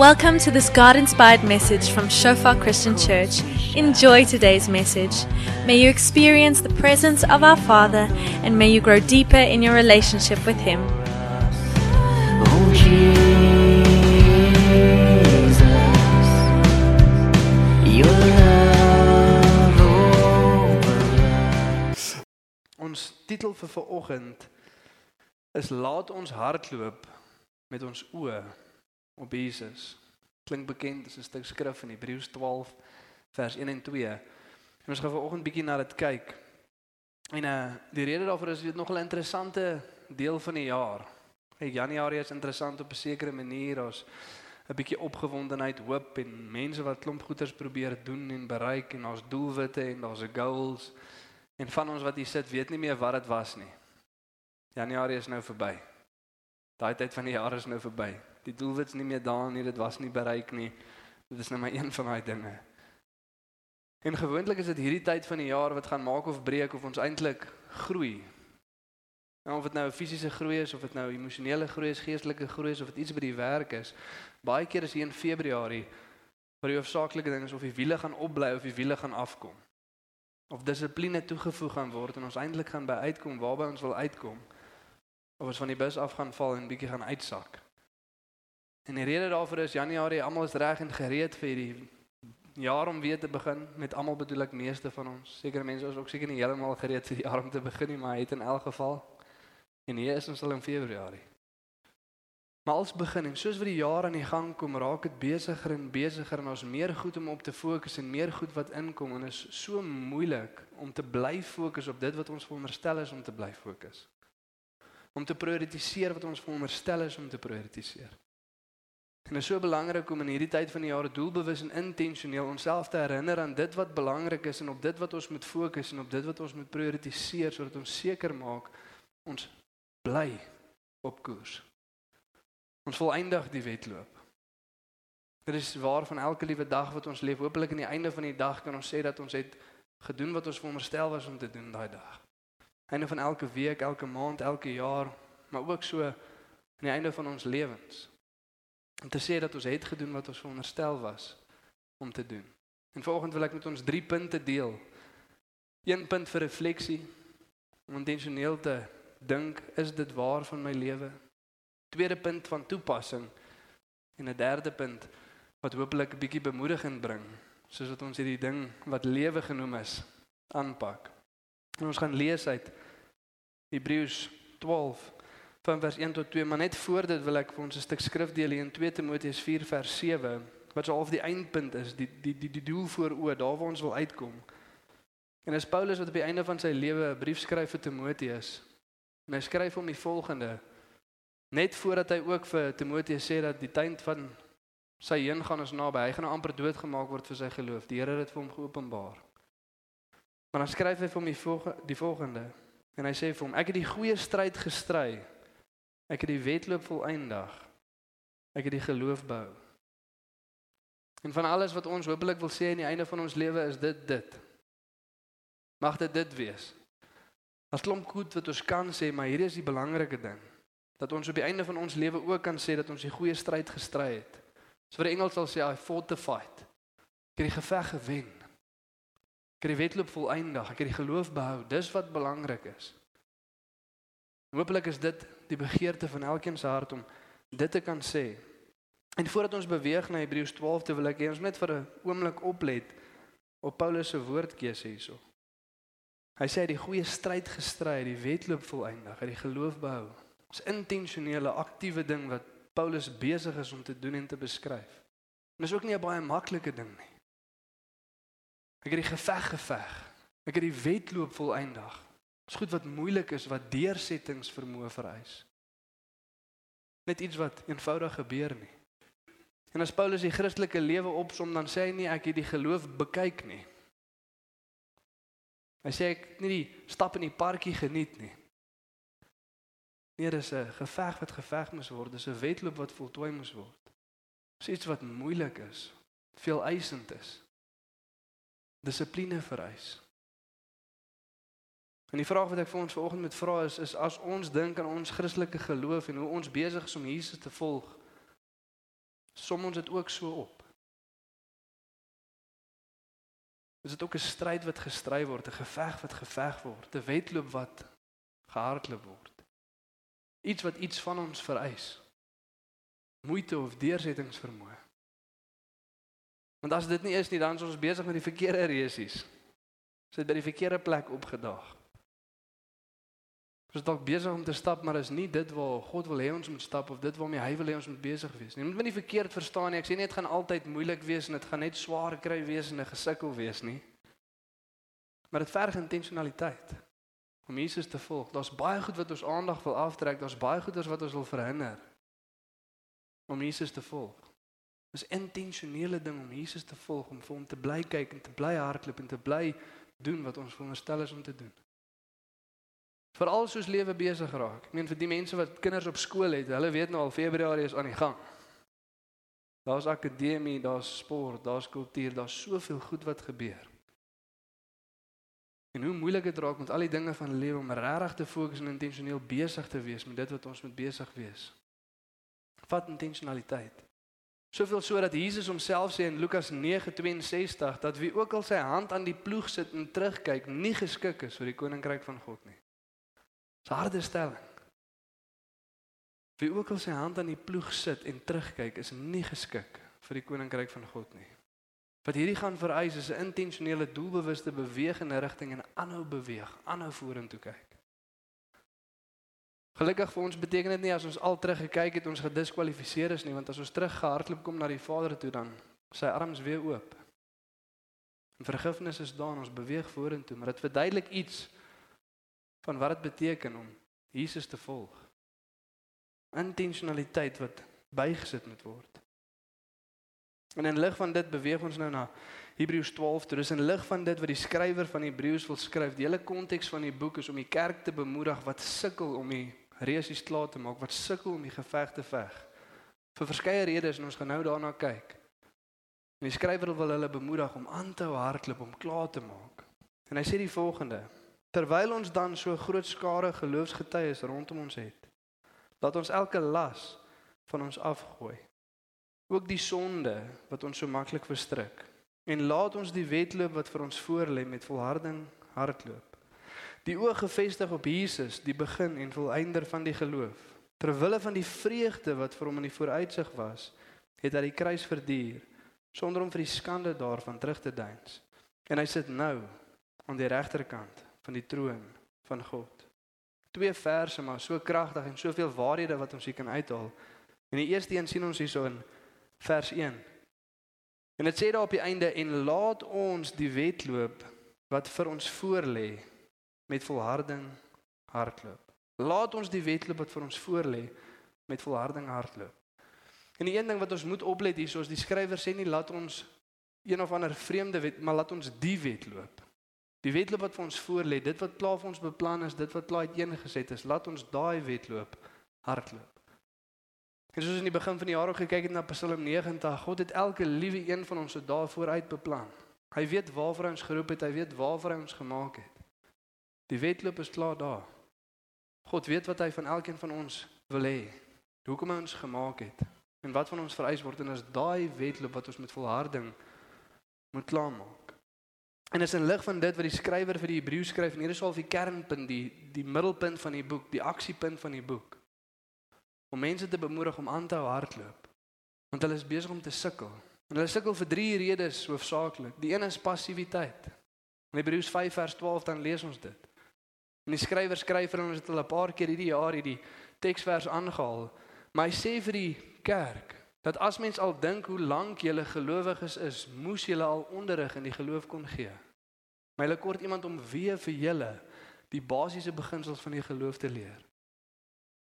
Welcome to this God inspired message from Shofar Christian Church. Enjoy today's message. May you experience the presence of our Father and may you grow deeper in your relationship with Him. Oh Jesus, your love overruns. Ons titel vir vanoggend is laat ons hardloop met ons oë op Jesus. Klink bekend, dis 'n stuk skrif in Hebreërs 12 vers 1 en 2. En ons gaan vanoggend bietjie na dit kyk. En uh die rede daarvoor is dit nogal 'n interessante deel van die jaar. Hey, Januarie is interessant op 'n sekere manier. Ons 'n bietjie opgewondenheid, hoop en mense wat klomp goeders probeer doen en bereik en ons doelwitte en 'n goals. En van ons wat hier sit, weet nie meer wat dit was nie. Januarie is nou verby. Daai tyd van die jaar is nou verby. Die doelwit is nie meer daar nie, dit was nie bereik nie. Dit is nou maar een van daai dinge. En gewoonlik is dit hierdie tyd van die jaar wat gaan maak of breek of ons eintlik groei. Nou of dit nou fisiese groei is of dit nou emosionele groei is, geestelike groei is of dit iets by die werk is. Baie keer is hier in Februarie waar die hoofsaaklike ding is of die wiele gaan opbly of die wiele gaan afkom. Of dissipline toegevoeg gaan word en ons eintlik gaan by uitkom waarby ons wil uitkom of ons van die bus af gaan val en bietjie gaan uitsak. En die rede daarvoor is Januarie, almal is reg en gereed vir hierdie jaar om weer te begin. Met almal bedoel ek meeste van ons. Sekere mense is ook seker nie heeltemal gereed vir die jaar om te begin nie, maar het in elk geval. En hier is ons al in Februarie. Maar als begin en soos wat die jaar aan die gang kom, raak dit besigger en besigger en ons meer goed om op te fokus en meer goed wat inkom en is so moeilik om te bly fokus op dit wat ons veronderstel is om te bly fokus om te prioritiseer wat ons veronderstel is om te prioritiseer. En dit is so belangrik om in hierdie tyd van die jaar doelbewus en intentioneel onsself te herinner aan dit wat belangrik is en op dit wat ons moet fokus en op dit wat ons moet prioritiseer sodat ons seker maak ons bly op koers. Ons volëindig die wedloop. Dit is waar van elke liewe dag wat ons leef. Hoopelik aan die einde van die dag kan ons sê dat ons het gedoen wat ons veronderstel was om te doen daai dag einde van elke week, elke maand, elke jaar, maar ook so aan die einde van ons lewens. Om te sê dat ons het gedoen wat ons veronderstel was om te doen. En vanoggend wil ek met ons drie punte deel. Een punt vir refleksie om intentioneel te dink, is dit waar van my lewe? Tweede punt van toepassing en 'n derde punt wat hopelik 'n bietjie bemoediging bring, soos wat ons hierdie ding wat lewe genoem is, aanpak. En ons gaan lees uit Hebreërs 12 van vers 1 tot 2, maar net voor dit wil ek vir ons 'n stuk skrif deel in 2 Timoteus 4 vers 7 wat so half die eindpunt is, die die die die doel voor oë, daar waar ons wil uitkom. En as Paulus wat op die einde van sy lewe 'n brief skryf vir Timoteus. En hy skryf hom die volgende net voordat hy ook vir Timoteus sê dat die tyd van sy heen gaan is naby. Hy gaan nou amper doodgemaak word vir sy geloof. Die Here het dit vir hom geopenbaar. Maar dan skryf hy vir hom die volgende die volgende En hy sê vir hom: Ek het die goeie stryd gestry. Ek het die wedloop volëindig. Ek het die geloof bou. En van alles wat ons hopelik wil sê aan die einde van ons lewe is dit dit. Mag dit dit wees. As klomp goed wat ons kan sê, maar hier is die belangrike ding. Dat ons op die einde van ons lewe ook kan sê dat ons die goeie stryd gestry het. So vir Engels sal sê I fought the fight. Ek het die geveg gewen. Ek het die wedloop volëindig. Ek het die geloof behou. Dis wat belangrik is. Hoopelik is dit die begeerte van elkeen se hart om dit te kan sê. En voordat ons beweeg na Hebreërs 12, te wil ek hê ons net vir 'n oomblik oplet op Paulus se woordkeuse hierso. Hy sê die goeie stryd gestry, die wedloop volëindig, hy die geloof behou. Dis intentionele aktiewe ding wat Paulus besig is om te doen en te beskryf. En dis ook nie 'n baie maklike ding nie. Ek het die geveg geveg. Ek het die wedloop volëindig. Dis goed wat moeilik is wat deursettings vermoë vereis. Net iets wat eenvoudig gebeur nie. En as Paulus die Christelike lewe opsom, dan sê hy nie ek het die geloof bekyk nie. Hy sê ek nie die stap in die parkie geniet nie. Nee, dis 'n geveg wat geveg moes word, dis 'n wedloop wat voltooi moes word. Dis iets wat moeilik is, veel eisend is dissipline vereis. En die vraag wat ek vir ons vanoggend moet vra is is as ons dink aan ons Christelike geloof en hoe ons besig is om Jesus te volg, Som ons dit ook so op. Is dit ook 'n stryd wat gestry word, 'n geveg wat geveg word, 'n wedloop wat gehardloop word. Iets wat iets van ons vereis. Moeite of deursettingsvermoë. Want as dit nie is nie, dan is ons besig met die verkeerde resies. Ons het by die verkeerde plek opgedaag. Ons is dalk besig om te stap, maar is nie dit waar God wil hê ons moet stap of dit waarmee hy wil hê ons moet besig wees nie. Jy moet my nie verkeerd verstaan nie. Ek sê nie dit gaan altyd moeilik wees en dit gaan net swaar kry wees en 'n gesukkel wees nie. Maar dit verg intentionaliteit om Jesus te volg. Daar's baie goed wat ons aandag wil aftrek, daar's baie goeders wat ons wil verhinder om Jesus te volg. Dis 'n intentionele ding om Jesus te volg, om vir hom te bly kyk en te bly hardloop en te bly doen wat ons veronderstel is om te doen. Veral soos lewe besig raak. Ek meen vir die mense wat kinders op skool het, hulle weet nou al Februarie is aan die gang. Daar's akademie, daar's sport, daar's kultuur, daar's soveel goed wat gebeur. En hoe moeilik dit raak met al die dinge van lewe om regtig te fokus en intentioneel besig te wees met dit wat ons moet besig wees. Vat intentionaliteit. Soveel so dat Jesus homself sê in Lukas 9:62 dat wie ook al sy hand aan die ploeg sit en terugkyk, nie geskik is vir die koninkryk van God nie. Dis harde stelling. Wie ook al sy hand aan die ploeg sit en terugkyk, is nie geskik vir die koninkryk van God nie. Wat hierdie gaan vereis is 'n intentionele doelbewuste beweging in 'n rigting en aanhou beweeg, aanhou vorentoe kyk. Gelukkig vir ons beteken dit nie as ons al terug gekyk het ons gediskwalifiseer is nie, want as ons terug gehardloop kom na die Vader toe dan sy arms weer oop. En vergifnis is daar en ons beweeg vorentoe, maar dit verduidelik iets van wat dit beteken om Jesus te volg. Intentionaliteit wat bygesit moet word. En in lig van dit beweeg ons nou na Hebreërs 12. Dit is in lig van dit wat die skrywer van Hebreërs wil skryf. Die hele konteks van die boek is om die kerk te bemoedig wat sukkel om die resies klaar te maak, wat sukkel om die geveg te veg. Vir verskeie redes en ons gaan nou daarna kyk. En die skrywer wil hulle bemoedig om aan te hou hardloop om klaar te maak. En hy sê die volgende: Terwyl ons dan so groot skare geloofsgetuies rondom ons het, laat ons elke las van ons afgooi. Ook die sonde wat ons so maklik verstrik. En laat ons die wedloop wat vir ons voorlê met volharding hardloop. Die oog gefestig op Jesus, die begin en volëinder van die geloof. Terwille van die vreugde wat vir hom in die vooruitsig was, het hy die kruis verduur sonder om vir die skande daarvan terug te deins. En hy sit nou aan die regterkant van die troon van God. Twee verse maar so kragtig en soveel waarhede wat ons hier kan uithaal. En die eerste een sien ons hierso in vers 1. En dit sê daar op die einde en laat ons die wedloop wat vir ons voorlê met volharding hardloop. Laat ons die wedloop wat vir ons voorlê met volharding hardloop. En die een ding wat ons moet oplet hier, soos die skrywer sê nie laat ons een of ander vreemde wet, maar laat ons die wedloop Die wedloop wat vir ons voorlê, dit wat klaar vir ons beplan is, dit wat klaar uiteengeset is, laat ons daai wedloop hardloop. En soos in die begin van die jaar ook gekyk het na Psalm 90, God het elke liewe een van ons so daar vooruit beplan. Hy weet waarvoor hy ons geroep het, hy weet waarvoor hy ons gemaak het. Die wedloop is klaar daar. God weet wat hy van elkeen van ons wil hê. Hoekom hy ons gemaak het en wat van ons vereis word en as daai wedloop wat ons met volharding moet klaarmaak. En is in lig van dit wat die skrywer vir die Hebreë skryf, en hier is al die kernpunt, die die middelpunt van die boek, die aksiepunt van die boek. Om mense te bemoedig om aan te hou hardloop. Want hulle is besig om te sukkel. En hulle sukkel vir drie redes hoofsaaklik. Die een is passiwiteit. In Hebreërs 5 vers 12 dan lees ons dit. En die skrywer skryf vir ons dit al 'n paar keer hierdie jaar hierdie teksvers aangehaal. Maar hy sê vir die kerk dat as mens al dink hoe lank jy gelowiges is, moes jy al onderrig in die geloof kon gee. Maar hulle kort iemand om weer vir julle die basiese beginsels van die geloof te leer.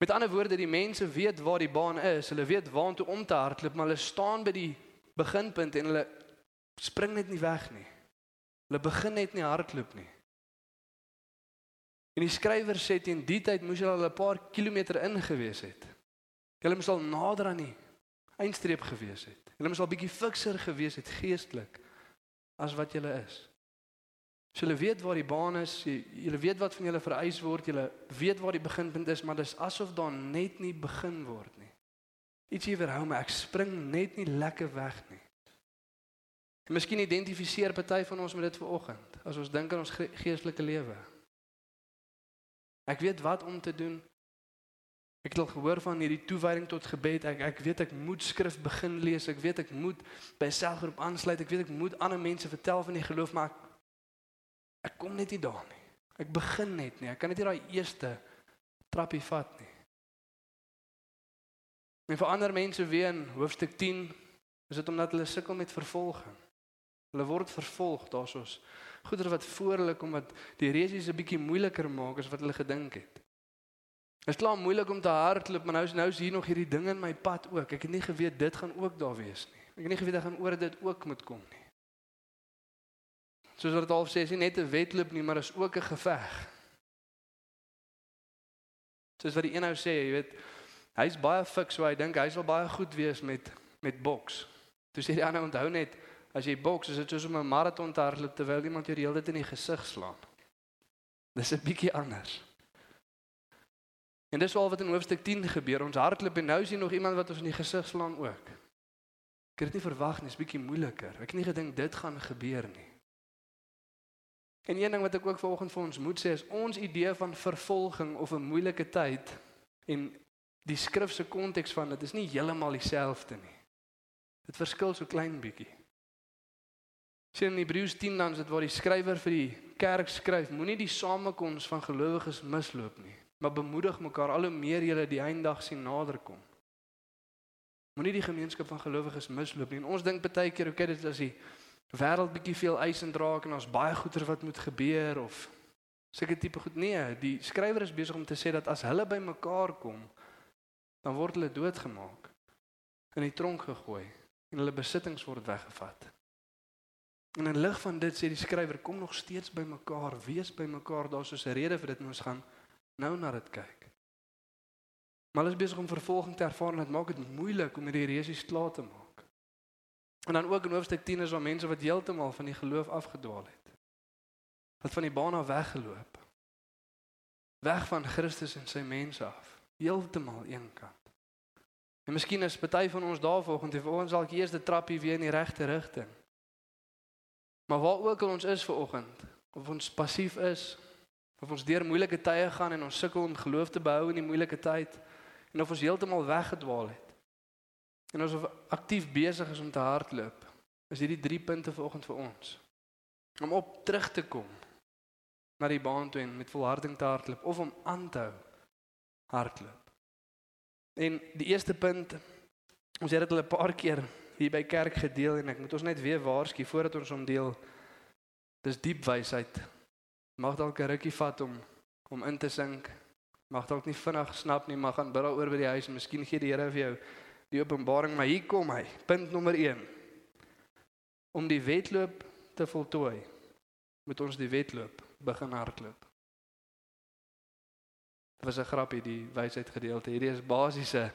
Met ander woorde, die mense weet waar die baan is, hulle weet waartoe om te hardloop, maar hulle staan by die beginpunt en hulle spring net nie weg nie. Hulle begin net nie hardloop nie. En die skrywer sê teen die tyd moes hulle al 'n paar kilometer ingewees het. Hulle moes al nader aan die eindstreep gewees het. Hulle moes al bietjie fikser gewees het geestelik as wat julle is. So julle weet waar die baan is, julle weet wat van julle vereis word, julle weet waar die beginpunt is, maar dis asof daar net nie begin word nie. Ietsie weerhou my. Ek spring net nie lekker weg nie. En miskien identifiseer party van ons met dit vanoggend as ons dink aan ons ge geestelike lewe. Ek weet wat om te doen. Ek het al gehoor van hierdie toewyding tot gebed. Ek ek weet ek moet skrif begin lees. Ek weet ek moet by selgroep aansluit. Ek weet ek moet ander mense vertel van die geloof, maar ek, ek kom net nie daar nie. Ek begin net nie. Ek kan net nie daai eerste trappie vat nie. En vir ander mense weer in hoofstuk 10 is dit omdat hulle sukkel met vervolging. Hulle word vervolg, daar's ons goeder wat voor hulle kom wat die resies 'n bietjie moeiliker maak as wat hulle gedink het. Dit is klaar moeilik om te hardloop, maar nou is nou is hier nog hierdie ding in my pad ook. Ek het nie geweet dit gaan ook daar wees nie. Ek het nie geweet ek gaan oor dit ook moet kom nie. Soos wat dit al sê, is nie net 'n wedloop nie, maar is ook 'n geveg. Soos wat die een nou sê, jy weet, hy's baie fiks, so hy dink hy sal baie goed wees met met boks. Toe sê die ander onthou net, as jy boks, is dit soos om 'n maraton te hardloop terwyl iemand jou die hele tyd in die gesig slaan. Dis 'n bietjie anders. En dis al wat in hoofstuk 10 gebeur. Ons hardloop en nou is hier nog iemand wat ons in die gesig slaan ook. Ek het dit nie verwag nie, is bietjie moeiliker. Ek het nie gedink dit gaan gebeur nie. En een ding wat ek ook vanoggend vir ons moet sê is ons idee van vervolging of 'n moeilike tyd en die skrif se konteks van dit is nie heeltemal dieselfde nie. Dit verskil so klein bietjie. Sien in Hebreërs 10 dan is dit waar die skrywer vir die kerk skryf, moenie die samekoms van gelowiges misloop nie maar bemoedig mekaar al hoe meer julle die eindag sien naderkom. Moenie die gemeenskap van gelowiges misloop nie. En ons dink baie keer, okay, dit is as die wêreld bietjie veel eis en draak en ons baie goeie wat moet gebeur of sulke tipe goed. Nee, die skrywer is besig om te sê dat as hulle by mekaar kom, dan word hulle doodgemaak in die tronk gegooi en hulle besittings word weggevat. En in lig van dit sê die skrywer kom nog steeds by mekaar, wees by mekaar, daar's so 'n rede vir dit ons gaan nou na dit kyk. Maar hulle is besig om vervolging te ervaar en dit maak dit moeilik om hierdie resies klaar te maak. En dan ook in hoofstuk 10 is daar mense wat heeltemal van die geloof afgedwaal het. Wat van die baan af weggeloop. Weg van Christus en sy mense af. Heeltemal eenkant. En miskien is party van ons daar volgende vir ons dalk die trappie weer in die regte rigting. Maar waar ook al ons is ver oggend, of ons passief is of ons deur moeilike tye gaan en ons sukkel om geloof te behou in die moeilike tyd en of ons heeltemal weggedwaal het. En ons of aktief besig is om te hardloop. Is hierdie drie punte vanoggend vir ons. Om op terug te kom na die baan toe en met volharding te hardloop of om aan te hou hardloop. En die eerste punt ons het dit al 'n paar keer hier by kerk gedeel en ek moet ons net weer waarsku voordat ons hom deel. Dis diep wysheid mag dalk 'n rukkie vat om om in te sink. Mag dalk nie vinnig snap nie, maar gaan bid daaroor by die huis en miskien gee die Here vir jou die openbaring, maar hier kom hy. Punt nommer 1. Om die wedloop te voltooi, moet ons die wedloop begin hardloop. Dit was 'n grappie die wysheid gedeelte. Hierdie is basiese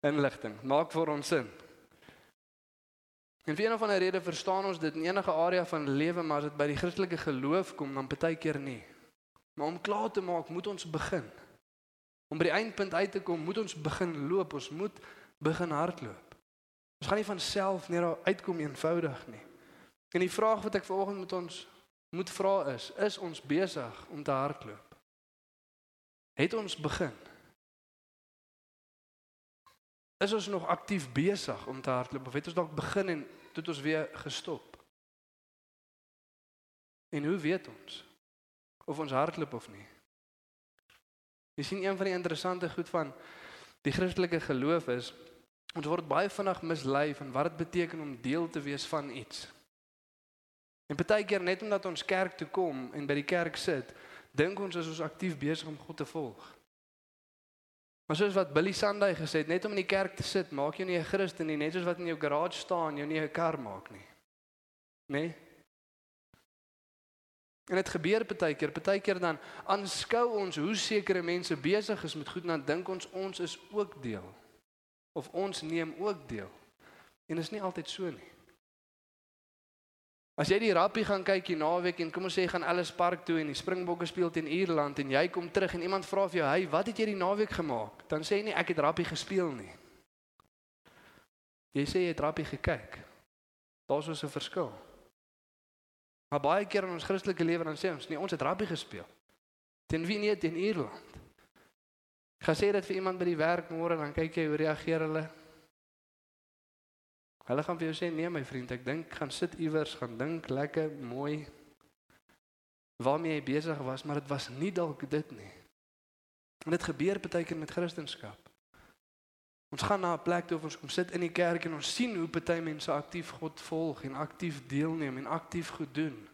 inligting. Maak vir ons sin. En vir een of ander rede verstaan ons dit in enige area van lewe, maar as dit by die Christelike geloof kom, dan baie keer nie. Maar om klaar te maak, moet ons begin. Om by die eindpunt uit te kom, moet ons begin loop, ons moet begin hardloop. Ons gaan nie van self net daar uitkom eenvoudig nie. En die vraag wat ek vanoggend met ons moet vra is, is ons besig om te hardloop? Het ons begin? Is ons nog aktief besig om te hardloop of het ons dalk begin en het ons weer gestop? En hoe weet ons of ons hardloop of nie? Jy sien een van die interessante goed van die Christelike geloof is ons word baie vinnig mislei van wat dit beteken om deel te wees van iets. En baie keer net omdat ons kerk toe kom en by die kerk sit, dink ons is ons aktief besig om God te volg. Maar soos wat Billy Sunday gesê het, net om in die kerk te sit, maak jou nie 'n Christen nie, net soos wat in jou garage staan, jou nie 'n kar maak nie. Né? Nee? En dit gebeur baie keer, baie keer dan aanskou ons hoe sekere mense besig is met goed en dan dink ons ons is ook deel. Of ons neem ook deel. En is nie altyd so nie. As jy die rappie gaan kyk hier naweek en kom ons sê jy gaan Ellis Park toe en die Springbokke speel teen Ierland en jy kom terug en iemand vra vir jou, "Hey, wat het jy die naweek gemaak?" Dan sê jy nie ek het rappie gespeel nie. Jy sê jy het rappie gekyk. Daar's so 'n verskil. Maar baie keer in ons Christelike lewe dan sê ons, nee, ons het rappie gespeel. Teen wie nie teen Ierland. Ek gaan sê dit vir iemand by die werk môre dan kyk jy hoe reageer hulle. Hulle gaan vir jou sê nee my vriend, ek dink gaan sit iewers, gaan dink lekker mooi waarmee jy besig was, maar dit was nie dalk dit nie. En dit gebeur baie keer met Christendom. Ons gaan na 'n plek toe of ons kom sit in die kerk en ons sien hoe baie mense aktief God volg en aktief deelneem en aktief goed doen.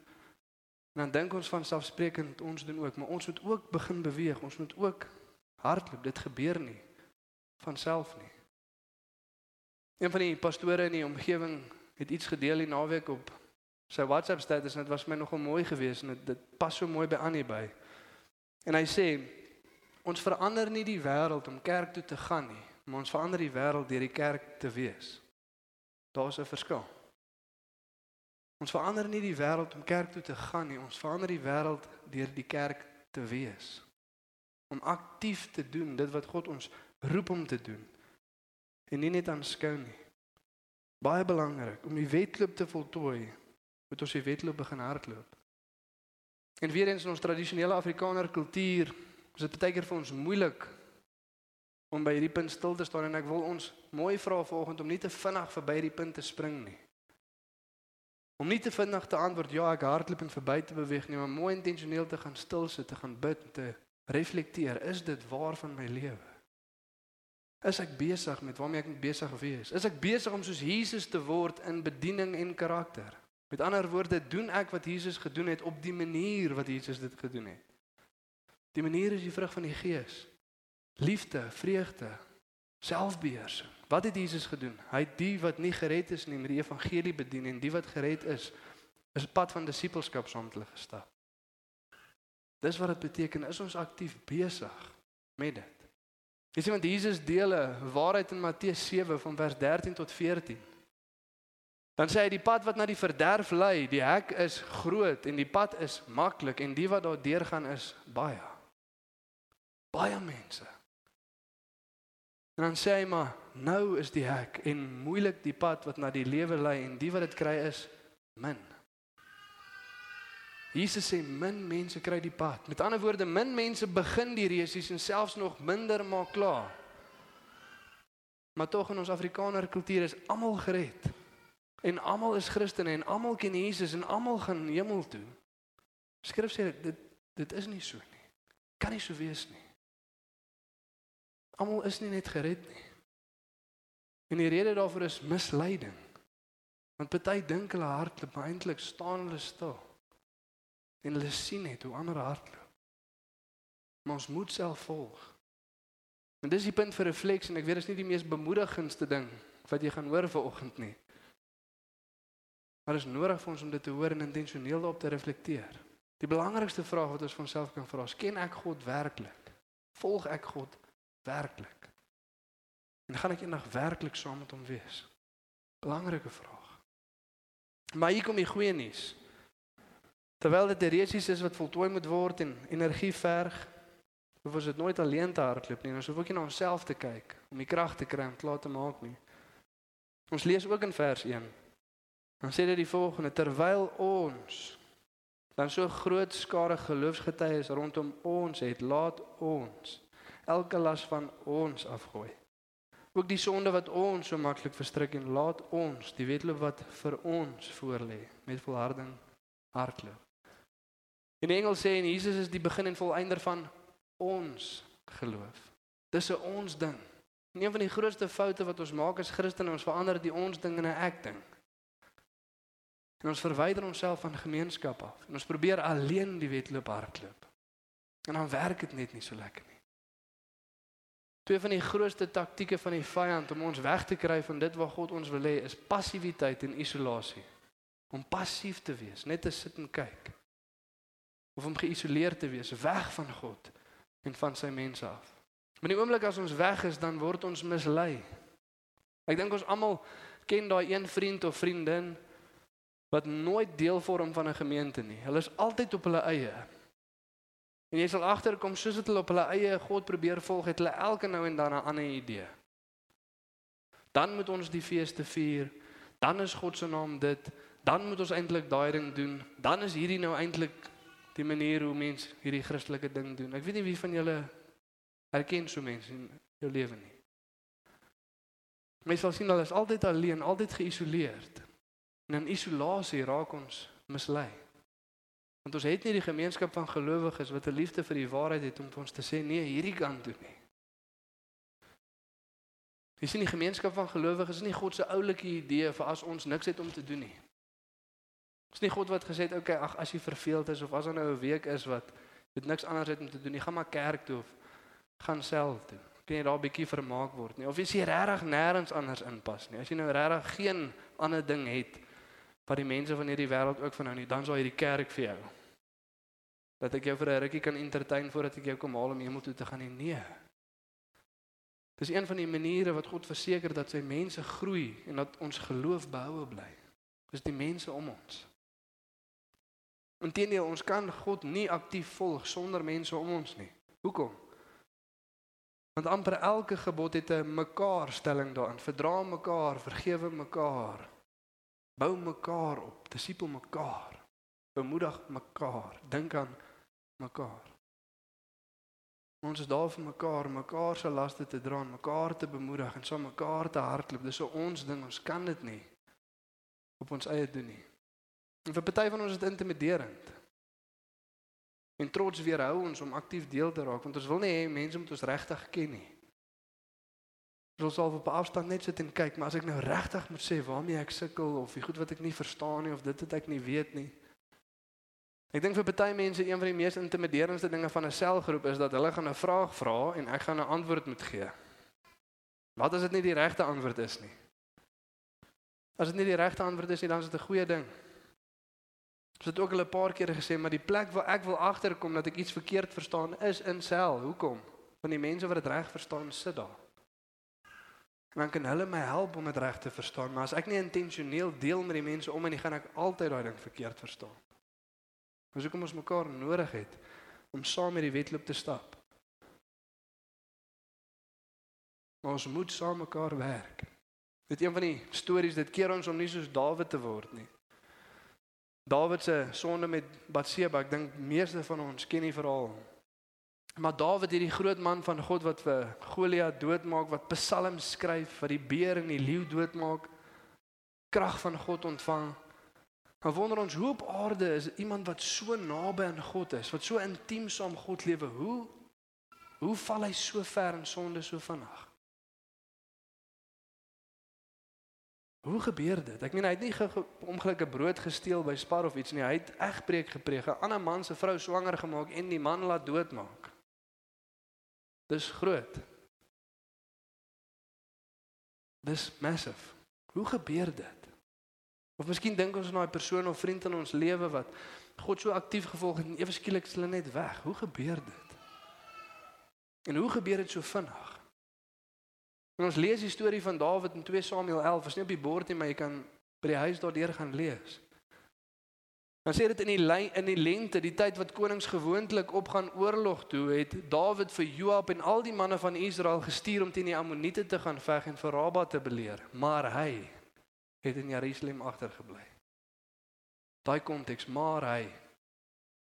En dan dink ons van selfsprekend ons doen ook, maar ons moet ook begin beweeg. Ons moet ook hardloop. Dit gebeur nie van self nie. Een van die pastore in die omgewing het iets gedeel die naweek op sy WhatsApp status en dit was my nogal mooi geweest en dit, dit pas so mooi by Annie by. En hy sê ons verander nie die wêreld om kerk toe te gaan nie, maar ons verander die wêreld deur die kerk te wees. Daar's 'n verskil. Ons verander nie die wêreld om kerk toe te gaan nie, ons verander die wêreld deur die kerk te wees. Om aktief te doen dit wat God ons roep om te doen en nie net aanskou nie. Baie belangrik om die wedloop te voltooi, moet ons die wedloop begin hardloop. En weer eens in ons tradisionele Afrikaner kultuur, is dit baie keer vir ons moeilik om by hierdie punt stil te staan en ek wil ons mooi vra vanoggend om nie te vinnig verby hierdie punt te spring nie. Om nie te vinnig te antwoord ja, ek hardloop en verby te beweeg nie, maar mooi intentioneel te gaan stil sit, te gaan bid, te reflekteer, is dit waar van my lewe? Is ek besig met waarmee ek besig wees? Is ek besig om soos Jesus te word in bediening en karakter? Met ander woorde, doen ek wat Jesus gedoen het op die manier wat Jesus dit gedoen het? Die manier is die vrug van die Gees. Liefde, vreugde, selfbeheersing. Wat het Jesus gedoen? Hy het die wat nie gered is nie met die evangelie bedien en die wat gered is, is pad van disippelskap saam met hulle gestap. Dis wat dit beteken, is ons aktief besig met dit. Jy sien want Jesus deel 'n waarheid in Matteus 7 van vers 13 tot 14. Dan sê hy die pad wat na die verderf lei, die hek is groot en die pad is maklik en die wat daar deurgaan is baie. Baie mense. En dan sê hy maar nou is die hek en moeilik die pad wat na die lewe lei en die wat dit kry is min. Jesus sê min mense kry die pad. Met ander woorde, min mense begin die resies en selfs nog minder maak klaar. Maar tog in ons Afrikaner kultuur is almal gered. En almal is Christene en almal ken Jesus en almal gaan hemel toe. Skrif sê dit dit is nie so nie. Kan nie so wees nie. Almal is nie net gered nie. En die rede daarvoor is misleiding. Want party dink hulle hardloop, maar eintlik staan hulle stil en hulle sien net hoe ander hardloop. Maar ons moet self volg. En dis die punt vir refleksie en ek weet dit is nie die mees bemoedigendste ding wat jy gaan hoor vanoggend nie. Maar dit is nodig vir ons om dit te hoor en intentioneel daarop te reflekteer. Die belangrikste vraag wat ons vir onsself kan vra is: ken ek God werklik? Volg ek God werklik? En gaan ek eendag werklik saam met hom wees? Belangrike vraag. Maar hier kom die goeie nuus. Terwyl dit 'n resies is wat voltooi moet word en energie verg, hoef ons dit nooit alleen te hardloop nie. Ons hoef ook nie na onsself te kyk om die krag te kry om klaar te maak nie. Ons lees ook in vers 1. Dan sê dit die volgende: Terwyl ons dan so groot skare geloofsgetuies rondom ons het, laat ons elke las van ons afgooi. Ook die sonde wat ons so maklik verstrik en laat ons die wedloop wat vir ons voorlê met volharding hardloop. In Engels sê en Jesus is die begin en volëinder van ons geloof. Dis 'n ons ding. Een van die grootste foute wat ons maak as Christene, ons verander die ons ding in 'n ek ding. En ons verwyder onsself van gemeenskap af. En ons probeer alleen die wedloop hardloop. En dan werk dit net nie so lekker nie. Twee van die grootste taktieke van die vyand om ons weg te kry van dit wat God ons wil hê, is passiwiteit en isolasie. Om passief te wees, net te sit en kyk of om geïsoleer te wees, weg van God en van sy mense af. Maar die oomblik as ons weg is, dan word ons mislei. Ek dink ons almal ken daai een vriend of vriendin wat nooit deel vorm van 'n gemeente nie. Hulle is altyd op hulle eie. En jy sal agterkom soos dit hulle op hulle eie God probeer volg, het hulle elke nou en dan 'n ander idee. Dan moet ons die feeste vier. Dan is God se naam dit. Dan moet ons eintlik daai ding doen. Dan is hierdie nou eintlik die manier hoe mens hierdie Christelike ding doen. Ek weet nie wie van julle herken so mense in jou lewe nie. Mens sal sien hulle is altyd alleen, altyd geïsoleerd. En in isolasie raak ons mislei. Want ons het nie die gemeenskap van gelowiges wat 'n liefde vir die waarheid het om vir ons te sê nee, hierdie kant toe nie. Jy sien die gemeenskap van gelowiges is nie God se oulike idee vir as ons niks het om te doen nie. Dis nie God wat gesê het, "Oké, okay, ag as jy verveeld is of as daar nou 'n week is wat dit niks anders het om te doen nie, gaan maar kerk toe of gaan self toe." Kan jy daar 'n bietjie vermaak word nie? Of as jy regtig nêrens anders inpas nie. As jy nou regtig geen ander ding het wat die mense van hierdie wêreld ook van nou nie, dan sal hierdie kerk vir jou. Dat ek jou vir 'n rukkie kan entertain voordat ek jou kom haal om hemel toe te gaan nie. Nee. Dis een van die maniere wat God verseker dat sy mense groei en dat ons geloof behoue bly. Dis die mense om ons. Inteendeel, ons kan God nie aktief volg sonder mense om ons nie. Hoekom? Want amper elke gebod het 'n mekaarstelling daarin. Verdra mekaar, vergewe mekaar. Bou mekaar op, disipel mekaar. Bemoedig mekaar, dink aan mekaar. Ons is daar vir mekaar, mekaar se laste te dra, mekaar te bemoedig en saam mekaar te hardloop. Dis 'n ons ding, ons kan dit nie op ons eie doen nie. En vir party van ons is dit intimiderend. En trots weerhou ons om aktief deel te raak want ons wil nie hê mense moet ons regtig ken nie. Ons sal op afstand net sit en kyk, maar as ek nou regtig moet sê waarmee ek sukkel of die goed wat ek nie verstaan nie of dit wat ek nie weet nie. Ek dink vir party mense een van die mees intimiderendste dinge van 'n selgroep is dat hulle gaan 'n vraag vra en ek gaan 'n antwoord moet gee. Wat as dit nie die regte antwoord is nie? As dit nie die regte antwoord is nie, dan is dit 'n goeie ding. Ons het ook al 'n paar kere gesê, maar die plek waar ek wil agterkom dat ek iets verkeerd verstaan is in sel. Hoekom? Want die mense wat dit reg verstaan, sit daar. En dan kan hulle my help om dit reg te verstaan, maar as ek nie intentioneel deel met die mense om en nie gaan ek altyd daai ding verkeerd verstaan. Ons hoekom ons mekaar nodig het om saam met die wedloop te stap. Maar ons moet saam mekaar werk. Dit een van die stories dit keer ons om nie soos Dawid te word nie. Dawid se sonde met Batseba, ek dink meeste van ons ken die verhaal. Maar Dawid hierdie groot man van God wat vir Goliat doodmaak, wat psalms skryf, wat die beer en die leeu doodmaak, krag van God ontvang. Dan wonder ons hoe op aarde is iemand wat so naby aan God is, wat so intiem saam God lewe, hoe hoe val hy so ver in sonde so vinnig? Hoe gebeur dit? Ek meen hy het nie ongelukkige brood gesteel by Spar of iets nie. Hy het egpreek gepreek. 'n Ander man se vrou swanger gemaak en die man laat doodmaak. Dis groot. Dis massive. Hoe gebeur dit? Of miskien dink ons aan daai persoon of vriend in ons lewe wat God so aktief gevolg het en ewe skielik is hulle net weg. Hoe gebeur dit? En hoe gebeur dit so vinnig? En ons lees die storie van Dawid in 2 Samuel 11. Is nie op die bord nie, maar jy kan by die huis daardeur gaan lees. Dan sê dit in die in die lente, die tyd wat konings gewoonlik opgaan oorlog toe, het Dawid vir Joab en al die manne van Israel gestuur om teen die Ammoniete te gaan veg en vir Raba te beleer, maar hy het in Jerusalem agtergebly. Daai konteks, maar hy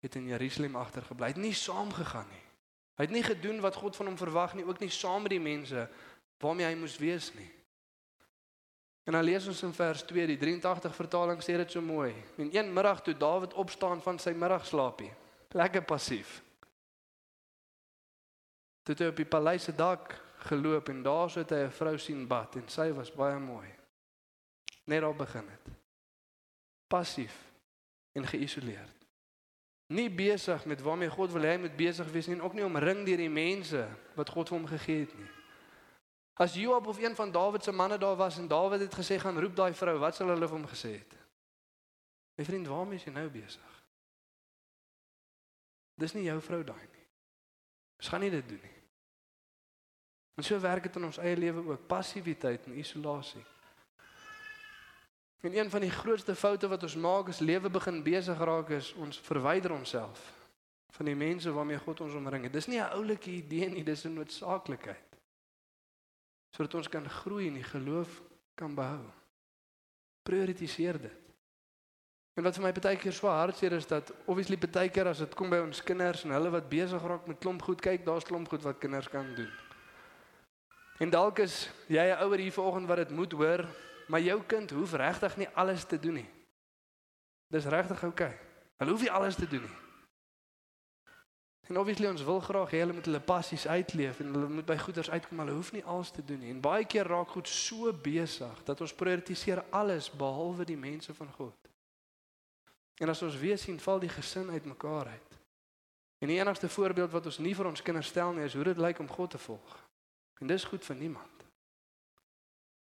het in Jerusalem agtergebly. Hy het nie saamgegaan nie. Hy het nie gedoen wat God van hom verwag nie, ook nie saam met die mense waarmee hy moes wees nie. En dan lees ons in vers 2, die 83 vertaling sê dit so mooi. En een middag toe Dawid opstaan van sy middagslaapie, lekker passief. Toe hy op die paleis se dak geloop en daar sit hy 'n vrou sien bad en sy was baie mooi. Net daar begin dit. Passief en geïsoleerd. Nie besig met waarmee God wil hê hy moet besig wees nie en ook nie omring deur die mense wat God vir hom gegee het nie. As Joab of een van Dawid se manne daar was en Dawid het gesê gaan roep daai vrou, wat sal hulle vir hom gesê het? My vriend, waarmee is jy nou besig? Dis nie jou vrou daai nie. Ons gaan nie dit doen nie. En so werk dit in ons eie lewe ook, passiwiteit en isolasie. En een van die grootste foute wat ons maak is lewe begin besig raak is ons verwyder onsself van die mense waarmee God ons omring het. Dis nie 'n oulike idee nie, dis 'n noodsaaklikheid. Sodat ons kan groei en die geloof kan behou. Prioritiseer dit. En wat vir my baie keer so hartseer is dat obviously baie keer as dit kom by ons kinders en hulle wat besig raak met klomp goed, kyk, daar's klomp goed wat kinders kan doen. En dalk is jy 'n ouer hier vanoggend wat dit moet hoor, maar jou kind hoef regtig nie alles te doen nie. Dis regtig oukei. Okay. Hulle hoef nie alles te doen nie. En obviously ons wil graag hê hulle moet hulle passies uitleef en hulle moet by goeders uitkom, hulle hoef nie alles te doen nie. En baie keer raak goed so besig dat ons prioritiseer alles behalwe die mense van God. En as ons weer sien val die gesin uitmekaar uit. En die enigste voorbeeld wat ons nie vir ons kinders stel nie is hoe dit lyk om God te volg. En dis goed vir niemand.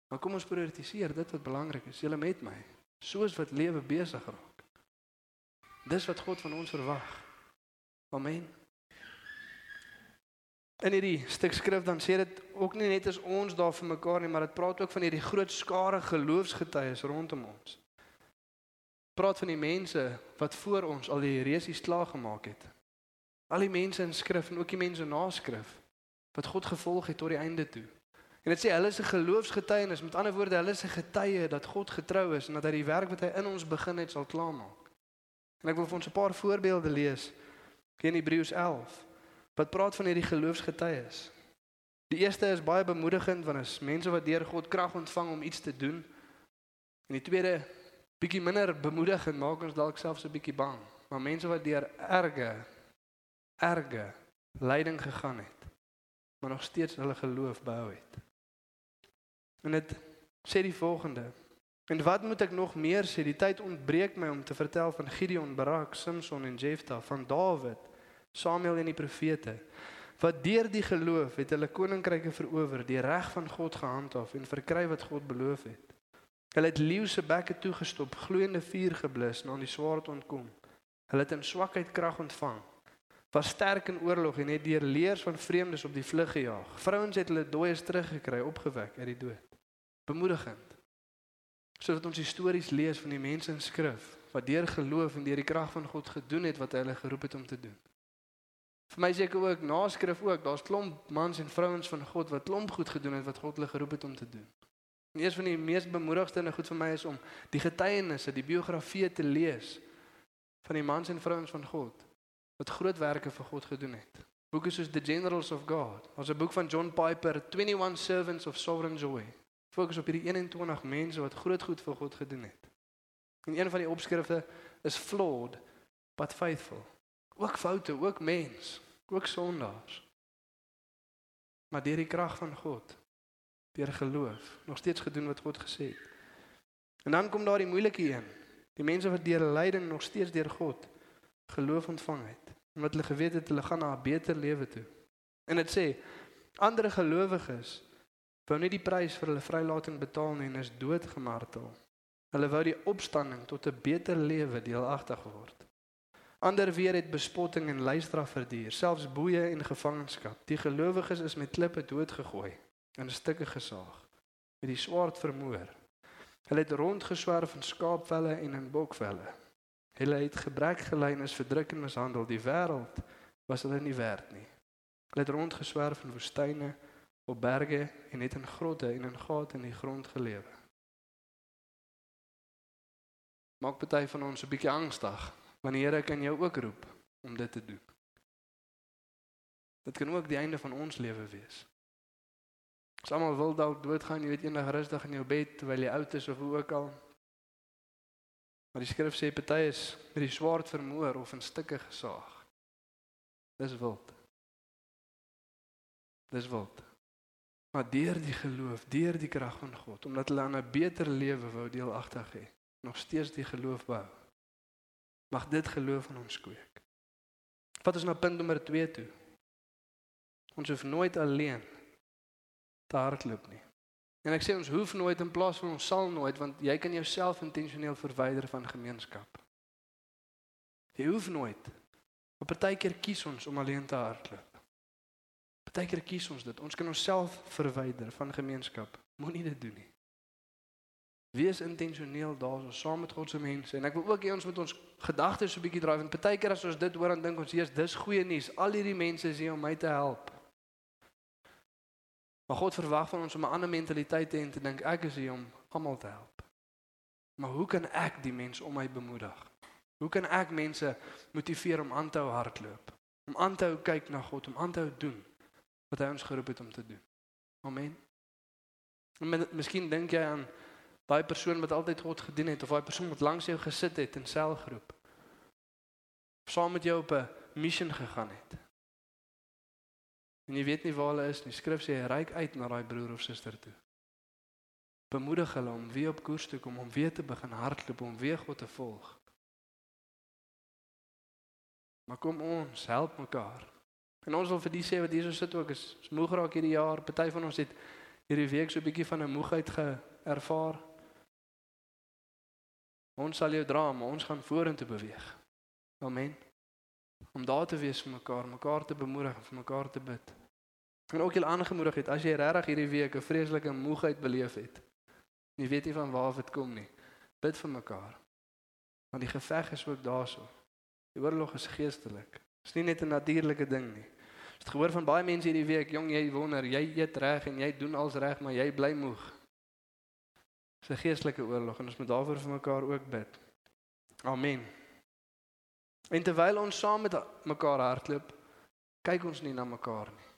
Maar kom ons prioritiseer dit wat belangrik is. Julle met my. Soos wat lewe besig raak. Dis wat God van ons verwag. Amen. In hierdie stuk skrif dan sê dit ook nie net as ons daar vir mekaar nie, maar dit praat ook van hierdie groot skare geloofsgetuies rondom ons. Praat van die mense wat voor ons al die reusies klaar gemaak het. Al die mense in skrif en ook die mense na skrif wat God gevolg het tot die einde toe. En dit sê hulle is 'n geloofsgetuienis, met ander woorde, hulle is 'n getuie dat God getrou is en dat hy die werk wat hy in ons begin het sal klaarmaak. En ek wil vir ons 'n paar voorbeelde lees in Hebreërs 11 wat praat van hierdie geloofsgetuies. Die eerste is baie bemoedigend want is mense wat deur God krag ontvang om iets te doen. En die tweede bietjie minder bemoedigend maak ons dalk selfs 'n bietjie bang. Maar mense wat deur erge erge lyding gegaan het, maar nog steeds hulle geloof behou het. En dit sê die volgende. En wat moet ek nog meer sê? Die tyd ontbreek my om te vertel van Gideon, Barak, Samson en Jefta, van Dawid Samuel en die profete wat deur die geloof het hulle koninkryke verower, die reg van God gehandhaaf en verkry wat God beloof het. Hulle het leeu se bekke toegestop, gloeiende vuur geblus en aan die swaard ontkom. Hulle het in swakheid krag ontvang. Was sterk in oorlog en het deur leers van vreemdes op die vlug gejaag. Vrouens het hulle dooies teruggekry, opgewek uit die dood. Bemoedigend. Sodat ons stories lees van die mense in skrif wat deur geloof en deur die krag van God gedoen het wat hulle geroep het om te doen. Vir my seker ook naskrif ook, daar's klomp mans en vrouens van God wat klomp goed gedoen het wat God hulle geroep het om te doen. En een van die mees bemoedigende goed vir my is om die getuienisse, die biografieë te lees van die mans en vrouens van God wat groot werke vir God gedoen het. Boeke soos The Generals of God, ons 'n boek van John Piper, 21 Servants of Sovereign Joy. Fokus op hierdie 21 mense wat groot goed vir God gedoen het. En een van die opskrifte is flawed but faithful. Ook foute, ook mens, ook sondaars. Maar deur die krag van God, deur geloof, nog steeds gedoen wat God gesê het. En dan kom daar die moeilike een. Die mense wat deur lyding nog steeds deur God geloof ontvang het, omdat hulle geweet het hulle gaan na 'n beter lewe toe. En dit sê ander gelowiges wou nie die prys vir hulle vrylating betaal nie en is doodgemartel. Hulle wou die opstanding tot 'n beter lewe deelagtig word. Ander weer het bespotting en lystraf verduur, selfs boeye en gevangenskap. Die gelowiges is met klippe doodgegooi en in stukke gesaag, met die swaard vermoor. Hulle het rondgeswerf in skaapvelle en in bokvelle. Hulle het gebrek gely en is verdruk en mishandel. Die wêreld was hulle nie werd nie. Hulle het rondgeswerf in woestyne, op berge en het in grotte en in gate in die grond gelewe. Maak party van ons 'n bietjie angstig Want die Here kan jou ook roep om dit te doen. Dit kan ook die einde van ons lewe wees. Ons almal wil dalk doodgaan, jy weet eendag rustig in jou bed terwyl jy oud is of hoe ook al. Maar die skrif sê party is met die swaard vermoor of in stukke gesaag. Dis wild. Dis wild. Maar deur die geloof, deur die krag van God, omdat hulle aan 'n beter lewe wou deelagtig hê, nog steeds die geloof bou. Mag dit geloof in ons kweek. Wat is nou punt nommer 2 toe? Ons hoef nooit alleen te hardloop nie. En ek sê ons hoef nooit in plaas van ons sal nooit want jy kan jouself intentioneel verwyder van gemeenskap. Jy hoef nooit. Op partykeer kies ons om alleen te hardloop. Partykeer kies ons dit. Ons kan onsself verwyder van gemeenskap. Moenie dit doen nie. Wees intentioneel daarso saam met God se mense en ek wil ook hê ons moet ons gedagtes so 'n bietjie draai want baie keer as ons dit hoor dan dink ons jy's dis goeie nuus al hierdie mense is hier om my te help. Maar God verwag van ons om 'n ander mentaliteit te hê en te dink ek is hier om almal te help. Maar hoe kan ek die mense om my bemoedig? Hoe kan ek mense motiveer om aan te hou hardloop? Om aan te hou kyk na God, om aan te hou doen wat hy ons geroep het om te doen. Amen. En miskien dink jy aan daai persoon wat altyd God gedien het of daai persoon wat langs jou gesit het in selgroep. Saam met jou op 'n missie gegaan het. En jy weet nie waar hulle is nie. Skrif sê reik uit na daai broer of suster toe. Bemoedig hulle om weer op koers te kom, om weer te begin hardloop, om weer God te volg. Maar kom ons help mekaar. En ons wil vir die sê wat hierso sit ook is, is moeg raak hierdie jaar. Party van ons het hierdie week so 'n bietjie van 'n moegheid geervaar. Ons sal jou dra, maar ons gaan vorentoe beweeg. Amen. Om daar te wees vir mekaar, mekaar te bemoedig en vir mekaar te bid. En ook julle aangemoedig het as jy regtig hierdie week 'n vreeslike moegheid beleef het. Jy weet nie van waar dit kom nie. Bid vir mekaar. Want die geveg is ook daarso. Die oorlog is geestelik. Dit is nie net 'n natuurlike ding nie. Jy het gehoor van baie mense hierdie week, jong, jy wonder, jy eet reg en jy doen alles reg, maar jy bly moeg. Dis 'n geestelike oorlog en ons moet daarvoor vir mekaar ook bid. Amen. En terwyl ons saam met mekaar hardloop, kyk ons nie na mekaar nie.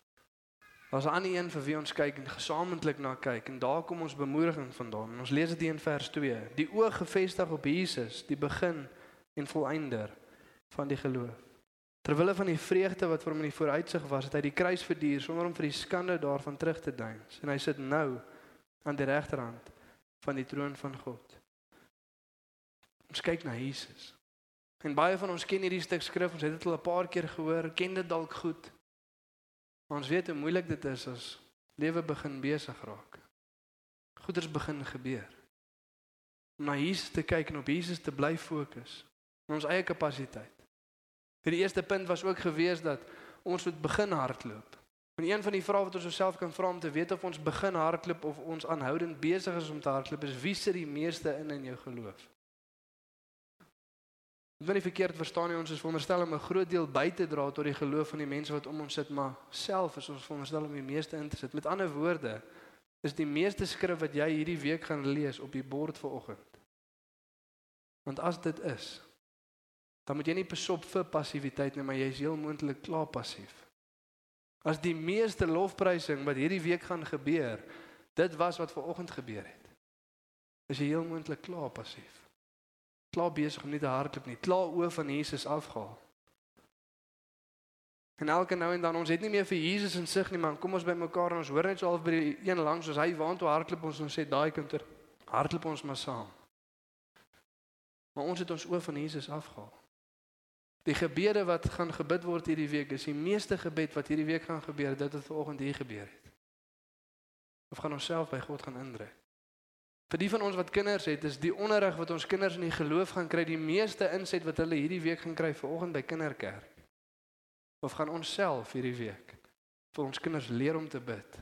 Daar's 'n ander een vir wie ons kyk en gesamentlik na kyk en daar kom ons bemoediging vandaan. Ons lees dit in vers 2. Die oog gefestig op Jesus, die begin en volëinder van die geloof. Terwille van die vreugde wat vir hom in die vooruitsig was, het hy die kruis verduur sonder om vir die skande daarvan terug te deins. En hy sit nou aan die regterhand van die troon van God. Ons kyk na Jesus. En baie van ons ken hierdie stuk skrif, ons het dit al 'n paar keer gehoor, ken dit dalk goed. Maar ons weet hoe moeilik dit is as lewe begin besig raak. Goeders begin gebeur. Om na Jesus te kyk en op Jesus te bly fokus in ons eie kapasiteit. Vir die eerste punt was ook gewees dat ons moet begin hardloop. En een van die vrae wat ons osself kan vra om te weet of ons begin hardloop of ons aanhoudend besig is om te hardloop is wie sit die meeste in in jou geloof? Ek wil nie verkeerd verstaan nie, ons is veronderstel om 'n groot deel by te dra tot die geloof van die mense wat om ons sit, maar self is ons veronderstel om die meeste in te sit. Met ander woorde, is die meeste skrif wat jy hierdie week gaan lees op die bord vir oggend. Want as dit is, dan moet jy nie besop vir passiwiteit nie, maar jy is heel moontlik klaar passief. As die meeste lofprysing wat hierdie week gaan gebeur, dit was wat ver oggend gebeur het. Is jy heel moontlik klaar passief klaar besig om nie te hardloop nie. Klaar oë van Jesus afgehaal. En elke nou en dan ons het nie meer vir Jesus in sig nie, man. Kom ons by mekaar en ons hoor net so half by die een langs soos hy waant toe hardloop ons en sê daai kinder hardloop ons maar saam. Maar ons het ons oë van Jesus afgehaal. Die gebede wat gaan gebid word hierdie week is die meeste gebed wat hierdie week gaan gebeur, dit het vanoggend hier gebeur het. Of gaan ons self by God gaan indruk? Vir die van ons wat kinders het, is die onderrig wat ons kinders in die geloof gaan kry, die meeste inset wat hulle hierdie week gaan kry vanoggend by kinderkerk. Of gaan ons self hierdie week vir ons kinders leer om te bid.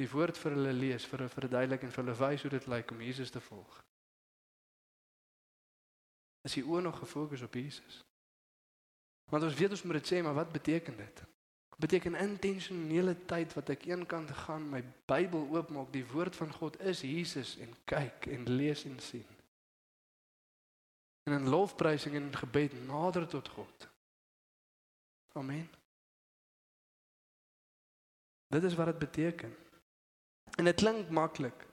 Die woord vir hulle lees, vir hulle verduidelik en vir hulle wys hoe dit lyk om Jesus te volg. Is die oë nog gefokus op Jesus? Want ons weet ons moet dit sê, maar wat beteken dit? beteken intentionele tyd wat ek eenkant gaan my Bybel oopmaak, die woord van God is Jesus en kyk en lees en sien. En in lofprysing en gebed nader tot God. Amen. Dit is wat dit beteken. En dit klink maklik.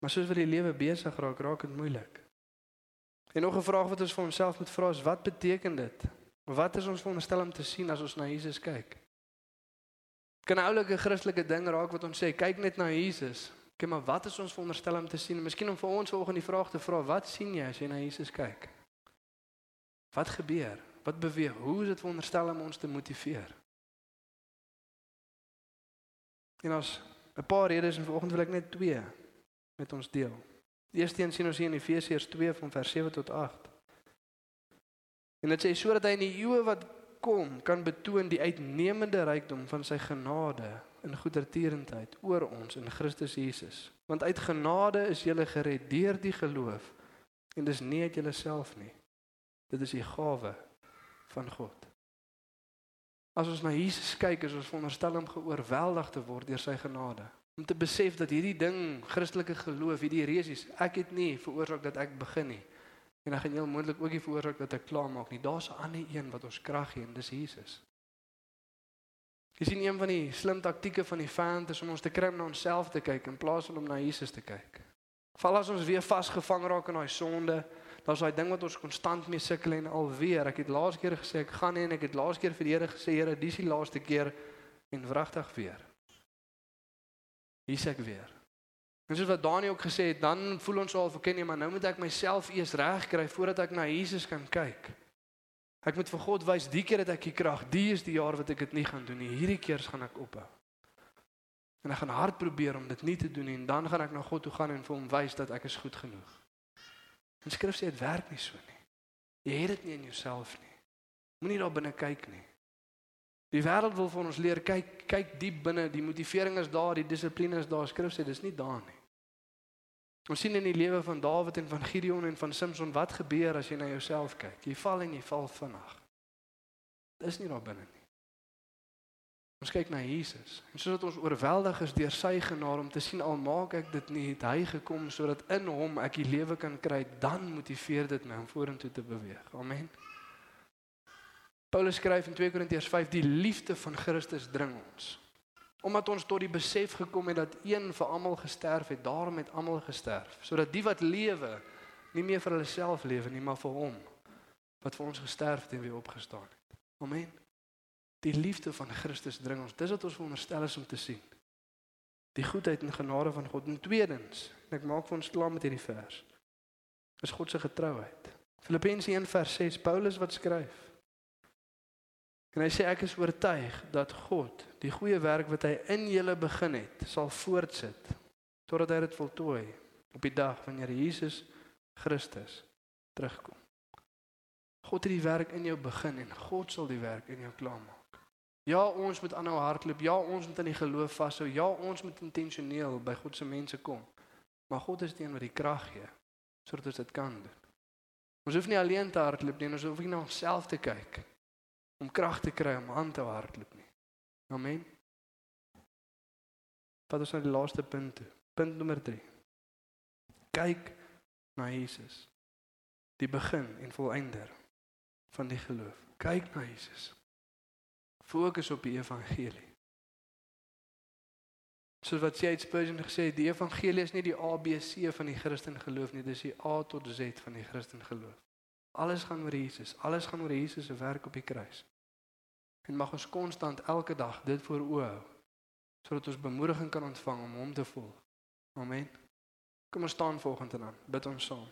Maar soos wat die lewe besig raak, raak dit moeilik. En nog 'n vraag wat ons vir onsself moet vra is wat beteken dit? Wat is ons veronderstel om te sien as ons na Jesus kyk? Kan 'n oulike Christelike ding raak wat ons sê kyk net na Jesus. Kyk maar wat is ons veronderstel om te sien? Miskien om vir ons volgende die vraag te vra, wat sien jy as jy na Jesus kyk? Wat gebeur? Wat beweeg? Hoe is dit veronderstel om ons te motiveer? En ons 'n paar redes en vanoggend wil ek net twee met ons deel. Die eerste een sien ons hier in Efesiërs 2 van vers 7 tot 8. En dit sê sodat hy in die eeue wat kom kan betoon die uitnemende rykdom van sy genade in goedertierendheid oor ons in Christus Jesus. Want uit genade is jy gered deur die geloof en dis nie uit jouself nie. Dit is die gawe van God. As ons na Jesus kyk, is ons veronderstel om geoorweldig te word deur sy genade. Om te besef dat hierdie ding, Christelike geloof, hierdie resies, ek het nie veroorsaak dat ek begin nie. En dan gaan heel moontlik ook nie veroorsaak dat ek klaar maak nie. Daar's 'n ander een wat ons krag gee en dis Jesus. Jy sien een van die slim taktieke van die vyand is om ons te om na onsself te kyk in plaas van om na Jesus te kyk. Val as ons weer vasgevang raak in daai sonde, daar's daai ding wat ons konstant mee sukkel en alweer. Ek het laas keer gesê ek gaan nie en ek het laas keer vir die Here gesê Here, dis die laaste keer en wragtig weer. Hier sê ek weer. En soos wat Daniël ook gesê het, dan voel ons al verken nie, maar nou moet ek myself eers regkry voordat ek na Jesus kan kyk. Ek moet vir God wys, die keer het ek die krag, die is die jaar wat ek dit nie gaan doen nie. Hierdie keer gaan ek ophou. En ek gaan hard probeer om dit nie te doen nie en dan gaan ek na God toe gaan en vir hom wys dat ek is goed genoeg. En skrif sê dit werk nie so nie. Jy het dit nie in jouself nie. Moenie daar binne kyk nie. Die wêreld wil vir ons leer kyk kyk diep binne, die motivering is daar, die dissipline is daar. Skrif sê dis nie daar nie. Ons sien in die lewe van Dawid en van Gideon en van Samson wat gebeur as jy na jouself kyk. Jy val en jy val vinnig. Dis nie daar binne nie. Ons kyk na Jesus. En sodat ons oorweldig is deur sy genade om te sien al maak ek dit nie, het hy gekom sodat in hom ek die lewe kan kry, dan motiveer dit my om vorentoe te beweeg. Amen. Paulus skryf in 2 Korintiërs 5 die liefde van Christus dring ons. Omdat ons tot die besef gekom het dat een vir almal gesterf het, daarom het almal gesterf, sodat die wat lewe nie meer vir hulle self lewe nie, maar vir hom wat vir ons gesterf het en weer opgestaan het. Amen. Die liefde van Christus dring ons. Dis wat ons veronderstel is om te sien. Die goedheid en genade van God. En tweedens, en ek maak vir ons klaar met hierdie vers. Is God se getrouheid. Filippense 1 vers 6, Paulus wat skryf. En hy sê ek is oortuig dat God die goeie werk wat hy in julle begin het, sal voortsit totdat hy dit voltooi op die dag wanneer Jesus Christus terugkom. God het die werk in jou begin en God sal die werk in jou klaarmaak. Ja, ons moet aanhou hardloop. Ja, ons moet in die geloof vashou. Ja, ons moet intentioneel by God se mense kom. Maar God is die een wat die krag gee sodat ons dit kan doen. Ons hoef nie alleen te hardloop nie, ons hoef nie na onsself te kyk om krag te kry om aan te hardloop nie. Amen. Wat is nou die laaste punt? Punt nommer 3. Kyk na Jesus. Die begin en volëinder van die geloof. Kyk na Jesus. Fokus op die evangelie. Soos wat J.H. Spurgeon gesê het, die evangelie is nie die ABC van die Christen geloof nie, dis die A tot Z van die Christen geloof. Alles gaan oor Jesus, alles gaan oor Jesus se werk op die kruis. En mag ons konstant elke dag dit voor oë hou sodat ons bemoediging kan ontvang om hom te volg. Amen. Kom ons staan volgende dan. Bid ons saam.